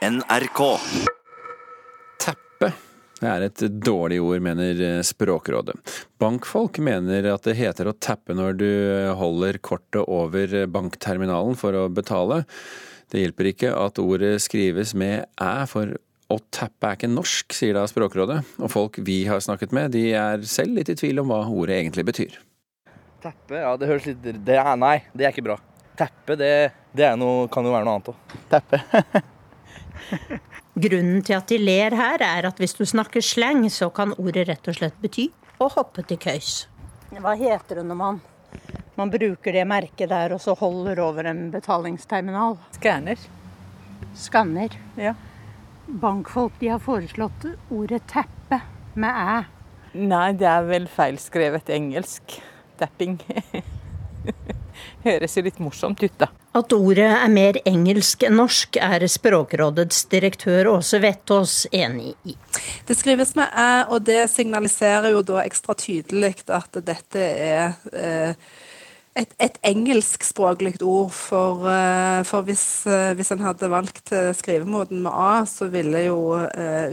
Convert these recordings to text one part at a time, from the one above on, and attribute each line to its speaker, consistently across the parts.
Speaker 1: NRK.
Speaker 2: Teppe er et dårlig ord, mener Språkrådet. Bankfolk mener at det heter å tappe når du holder kortet over bankterminalen for å betale. Det hjelper ikke at ordet skrives med æ, for å tappe er ikke norsk, sier da Språkrådet. Og folk vi har snakket med, de er selv litt i tvil om hva ordet egentlig betyr.
Speaker 3: Teppe, ja det høres litt det er, Nei, det er ikke bra. Teppe, det, det noe, kan jo være noe annet òg.
Speaker 4: Teppe.
Speaker 5: Grunnen til at de ler her, er at hvis du snakker slang, så kan ordet rett og slett bety å hoppe til køys. Hva heter det når man, man bruker det merket der og så holder over en betalingsterminal?
Speaker 6: Skanner.
Speaker 5: Skanner.
Speaker 6: Ja.
Speaker 5: Bankfolk de har foreslått ordet teppe med æ.
Speaker 6: Nei, det er vel feilskrevet engelsk tapping. Høres jo litt morsomt ut, da.
Speaker 5: At ordet er mer engelsk enn norsk, er Språkrådets direktør Åse Vettås enig i.
Speaker 7: Det skrives med æ, og det signaliserer jo da ekstra tydelig at dette er eh, et, et engelskspråklig ord. For, eh, for hvis, eh, hvis en hadde valgt skrivemåten med a, så ville jo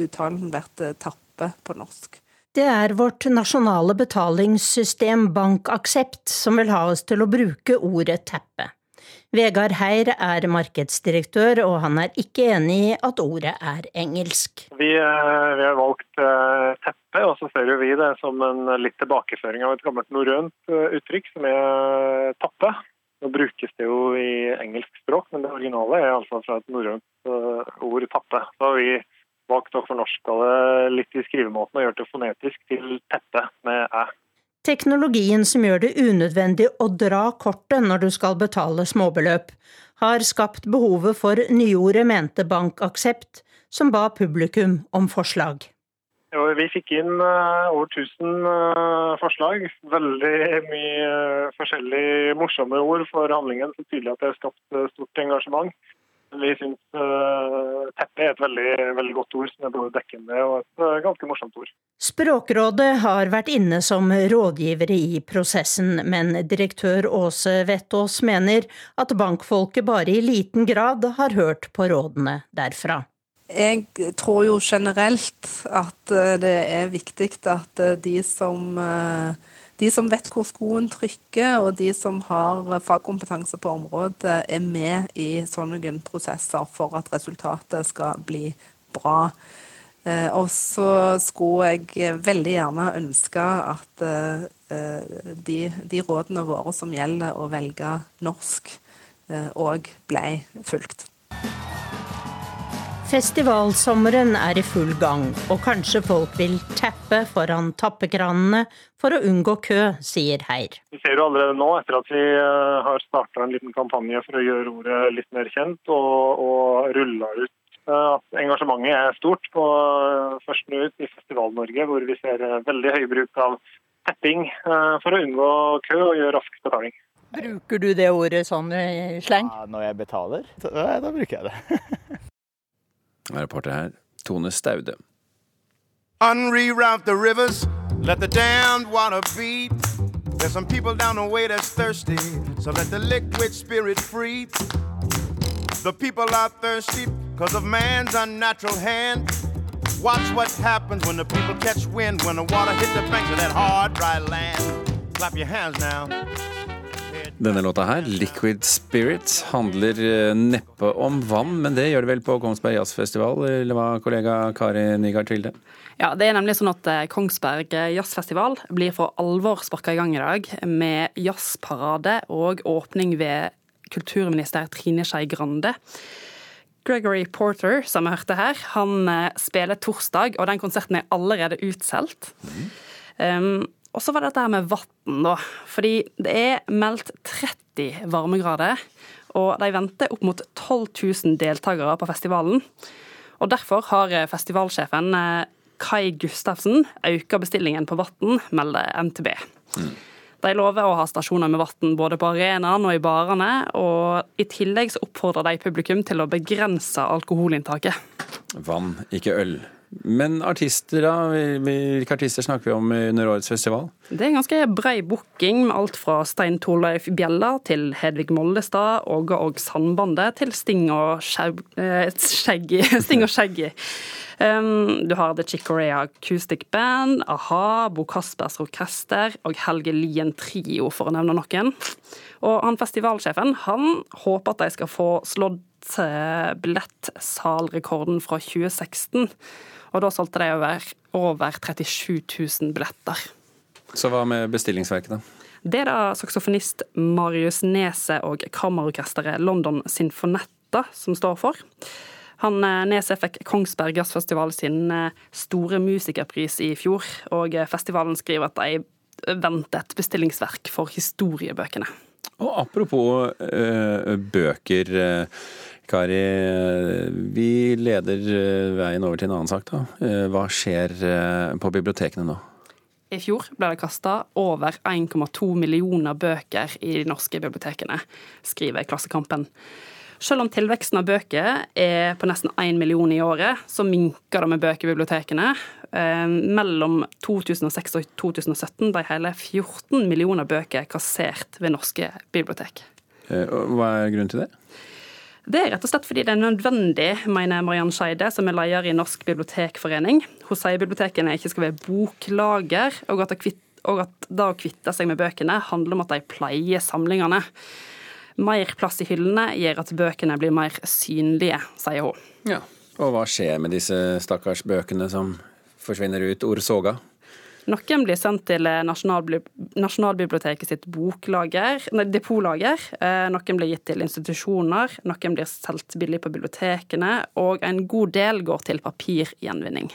Speaker 7: uttalen vært tappe på norsk.
Speaker 5: Det er vårt nasjonale betalingssystem BankAksept som vil ha oss til å bruke ordet teppe. Vegard Heir er markedsdirektør, og han er ikke enig i at ordet er engelsk.
Speaker 8: Vi, eh, vi har valgt uh, teppe, og så ser vi det som en litt tilbakeføring av et gammelt norrønt uh, uttrykk, som er tappe. Nå brukes det jo i engelsk språk, men det originale er altså fra et norrønt ord tappe. Så har vi valgt å fornorske det litt i skrivemåten og gjøre det fonetisk til teppe med æ.
Speaker 5: Teknologien som gjør det unødvendig å dra kortet når du skal betale småbeløp, har skapt behovet for nyordet, mente BankAksept, som ba publikum om forslag.
Speaker 8: vi fikk inn uh, over 1000 uh, forslag. Veldig mye uh, forskjellige morsomme ord for handlingen. Så tydelig at det har skapt stort engasjement. Vi syns uh, teppe er et veldig, veldig, godt ord, som er både dekkende og et uh, ganske morsomt ord.
Speaker 5: Språkrådet har vært inne som rådgivere i prosessen, men direktør Åse Vettås mener at bankfolket bare i liten grad har hørt på rådene derfra.
Speaker 7: Jeg tror jo generelt at eh, det er viktig at de som uh, de som vet hvor skoen trykker, og de som har fagkompetanse på området, er med i sånne prosesser for at resultatet skal bli bra. Eh, og så skulle jeg veldig gjerne ønske at eh, de, de rådene våre som gjelder å velge norsk, òg eh, ble fulgt.
Speaker 5: Festivalsommeren er i full gang, og kanskje folk vil tappe foran tappekranene for å unngå kø, sier Heir.
Speaker 8: Vi ser jo allerede nå, etter at vi eh, har starta en liten kampanje for å gjøre ordet litt mer kjent, og, og rulla ut eh, at engasjementet er stort på førsten Først nå ut i Festival-Norge, hvor vi ser veldig høy bruk av tapping for å unngå kø og gjøre rask betaling.
Speaker 6: Bruker du det ordet sånn i sleng?
Speaker 4: Ja, når jeg betaler, da, da bruker jeg det.
Speaker 2: Er reporter her, Tone Staude.
Speaker 9: Unreroute the rivers, let the damned water beat. There's some people down the way that's thirsty, so let the liquid spirit free. The people are thirsty because of man's unnatural hand. Watch what happens when the people catch wind, when the water hits the banks of that hard, dry land. Clap your hands now.
Speaker 2: Denne låta her, 'Liquid Spirit', handler eh, neppe om vann, men det gjør det vel på Kongsberg Jazzfestival, eller hva kollega Kari Nygaard Tvilde?
Speaker 10: Ja, det er nemlig sånn at eh, Kongsberg Jazzfestival blir for alvor sparka i gang i dag, med jazzparade og åpning ved kulturminister Trine Skei Grande. Gregory Porter, som vi hørte her, han eh, spiller torsdag, og den konserten er allerede utsolgt. Mm. Um, og så var det dette her med vann, da. Fordi det er meldt 30 varmegrader. Og de venter opp mot 12 000 deltakere på festivalen. Og derfor har festivalsjefen eh, Kai Gustavsen økt bestillingen på vann, melder NTB. Mm. De lover å ha stasjoner med vann både på arenaen og i barene, og i tillegg så oppfordrer de publikum til å begrense alkoholinntaket.
Speaker 2: Vann, ikke øl, Men artister, da? Hvilke artister snakker vi om under årets festival?
Speaker 10: Det er en ganske brei booking med alt fra Stein Torleif Bjella til Hedvig Mollestad, Åge og Sandbandet til Sting og Skjeggi. Sting og Skjeggi. Um, du har The Chick Corea Acoustic Band, a-ha, Bo Kaspers Orkester og Helge Lien Trio, for å nevne noen. Og han festivalsjefen han håper at de skal få slått billettsalrekorden fra 2016. Og da solgte de over, over 37 000 billetter.
Speaker 2: Så hva med bestillingsverket, da?
Speaker 10: Det er da saksofonist Marius Neset og kammerorkesteret London Sinfonetta som står for. Han eh, Neset fikk Kongsberg Jazzfestival sin eh, store musikerpris i fjor, og eh, festivalen skriver at de venter et bestillingsverk for historiebøkene.
Speaker 2: Og apropos øh, bøker. Kari, vi leder veien over til en annen sak. da. Hva skjer på bibliotekene nå?
Speaker 10: I fjor ble det kasta over 1,2 millioner bøker i de norske bibliotekene, skriver Klassekampen. Selv om tilveksten av bøker er på nesten 1 million i året, så minker det med bøker i bibliotekene. Eh, mellom 2006 og 2017 ble hele 14 millioner bøker kassert ved norske bibliotek.
Speaker 2: Eh, hva er grunnen til det?
Speaker 10: Det er rett og slett fordi det er nødvendig, mener Mariann Skeide, som er leder i Norsk bibliotekforening. Hun sier bibliotekene ikke skal være boklager, og at, kvitt, og at det å kvitte seg med bøkene handler om at de pleier samlingene. Mer plass i hyllene gjør at bøkene blir mer synlige, sier hun.
Speaker 2: Ja, Og hva skjer med disse stakkars bøkene som forsvinner ut ord soga?
Speaker 10: Noen blir sendt til Nasjonalbiblioteket sitt boklager, nei, depotlager. Eh, noen blir gitt til institusjoner, noen blir solgt billig på bibliotekene, og en god del går til papirgjenvinning.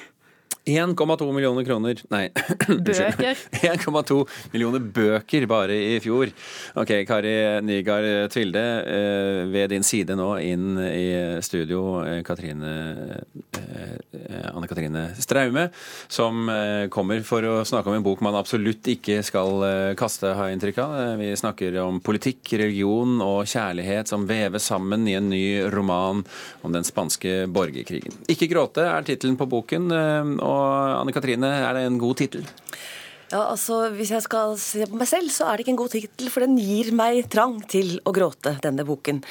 Speaker 2: 1,2 millioner kroner Nei,
Speaker 10: Bøker.
Speaker 2: 1,2 millioner bøker bare i fjor. Ok, Kari Nygaard Tvilde, eh, ved din side nå inn i studio, eh, Katrine eh, Anne Katrine Straume, som kommer for å snakke om en bok man absolutt ikke skal kaste, har jeg inntrykk av. Vi snakker om politikk, religion og kjærlighet som veves sammen i en ny roman om den spanske borgerkrigen. 'Ikke gråte' er tittelen på boken. og og Anne Katrine, er det en god tittel?
Speaker 1: Ja, altså, Hvis jeg skal se på meg selv, så er det ikke en god tittel, for den gir meg trang til å gråte, denne boken.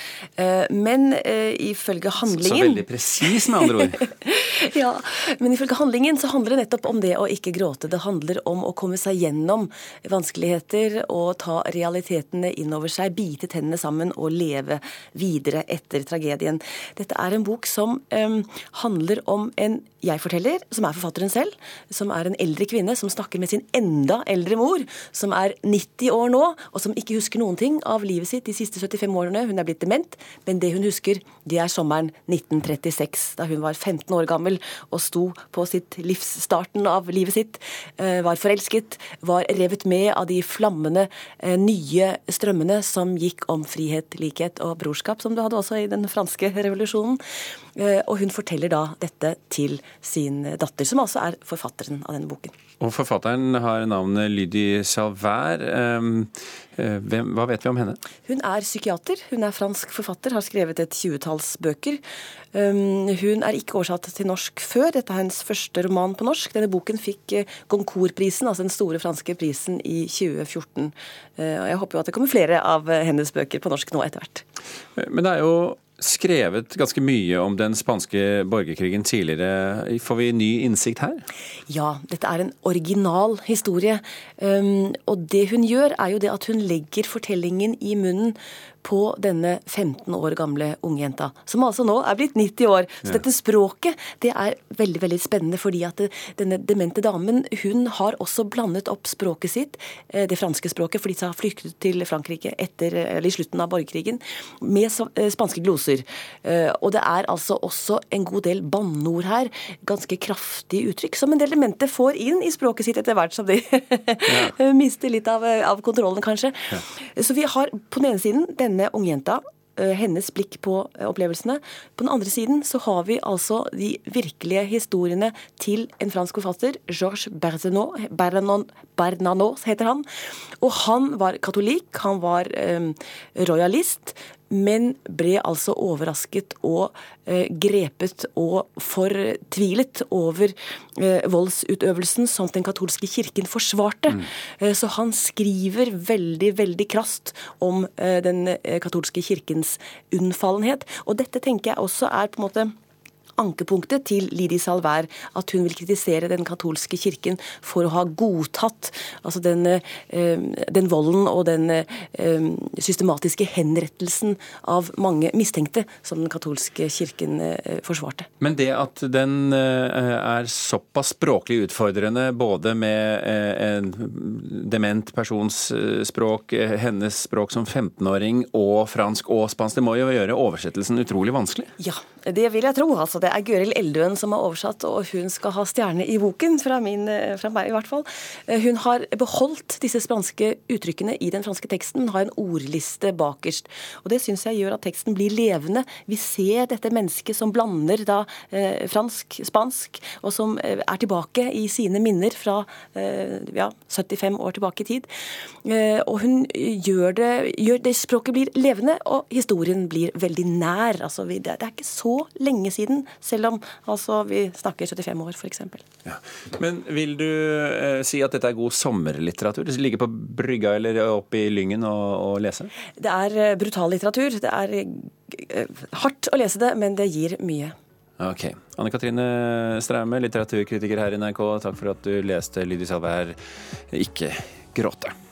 Speaker 1: Eh, men uh, ifølge handlingen
Speaker 2: Så veldig presis, med andre ord.
Speaker 1: ja, men ifølge handlingen så handler det nettopp om det å ikke gråte. Det handler om å komme seg gjennom vanskeligheter og ta realitetene innover seg, bite tennene sammen og leve videre etter tragedien. Dette er en bok som um, handler om en jeg-forteller, som er forfatteren selv, som er en eldre kvinne som snakker med sin enda eldre mor, som er 90 år nå, og som ikke husker noen ting av livet sitt de siste 75 årene. Hun er blitt dement, men det hun husker, det er sommeren 1936, da hun var 15 år gammel og sto på sitt livsstarten av livet sitt, eh, var forelsket, var revet med av de flammende eh, nye strømmene som gikk om frihet, likhet og brorskap, som du hadde også i den franske revolusjonen. Eh, og hun forteller da dette til sin datter, som altså er forfatteren av denne boken.
Speaker 2: Og forfatteren har navnet Lydi Salvær. Ehm, eh, hva vet vi om henne?
Speaker 1: Hun er psykiater. Hun er fransk forfatter, har skrevet et tjuetalls bøker. Ehm, hun er ikke oversatt til norsk før. Dette er hennes første roman på norsk. Denne boken fikk eh, Goncourt-prisen, altså den store franske prisen, i 2014. Og jeg håper jo at det kommer flere av hennes bøker på norsk nå etter hvert.
Speaker 2: Men det er jo skrevet ganske mye om den spanske borgerkrigen tidligere. Får vi ny innsikt her?
Speaker 1: Ja, dette er en original historie. Um, og det hun gjør, er jo det at hun legger fortellingen i munnen på denne 15 år gamle ungjenta, som altså nå er blitt 90 år. Så ja. dette språket det er veldig veldig spennende, fordi at denne demente damen hun har også blandet opp språket sitt, eh, det franske språket, fordi de har flyktet til Frankrike etter, eller i slutten av borgerkrigen, med eh, spanske gloser. Eh, og det er altså også en god del banneord her, ganske kraftige uttrykk, som en del demente får inn i språket sitt etter hvert som de ja. mister litt av, av kontrollen, kanskje. Ja. Så vi har på den ene siden denne denne ungjenta eh, hennes blikk på eh, opplevelsene. På den andre siden så har vi altså de virkelige historiene til en fransk forfatter, Georges Bernanos heter han. Og han var katolikk, han var um, royalist, men ble altså overrasket og eh, grepet og fortvilet over eh, voldsutøvelsen som den katolske kirken forsvarte. Mm. Eh, så han skriver veldig, veldig krast om eh, den eh, katolske kirkens unnfallenhet. Og dette tenker jeg også er på en måte ankepunktet til Lidi Salvær at hun vil kritisere den katolske kirken for å ha godtatt altså den, eh, den volden og den eh, systematiske henrettelsen av mange mistenkte som den katolske kirken eh, forsvarte.
Speaker 2: Men det at den er såpass språklig utfordrende, både med en dement persons språk, hennes språk som 15-åring, og fransk og spansk, det må jo gjøre oversettelsen utrolig vanskelig?
Speaker 1: Ja, det vil jeg tro. altså det er Gøril Eldøen som har oversatt, og hun skal ha stjerne i boken, fra, min, eh, fra meg i hvert fall. Eh, hun har beholdt disse spanske uttrykkene i den franske teksten, men har en ordliste bakerst. Og Det syns jeg gjør at teksten blir levende. Vi ser dette mennesket som blander da eh, fransk, spansk, og som eh, er tilbake i sine minner fra eh, ja, 75 år tilbake i tid. Eh, og hun gjør det, gjør det Språket blir levende, og historien blir veldig nær. Altså, det er ikke så lenge siden selv om altså, vi snakker 75 år, f.eks.
Speaker 2: Ja. Men vil du eh, si at dette er god sommerlitteratur? Ligge på brygga eller oppe i Lyngen og, og lese?
Speaker 1: Det er eh, brutal litteratur. Det er eh, hardt å lese det, men det gir mye.
Speaker 2: Ok. Anne Katrine Straume, litteraturkritiker her i NRK, takk for at du leste Lydi Salvær 'Ikke gråte'.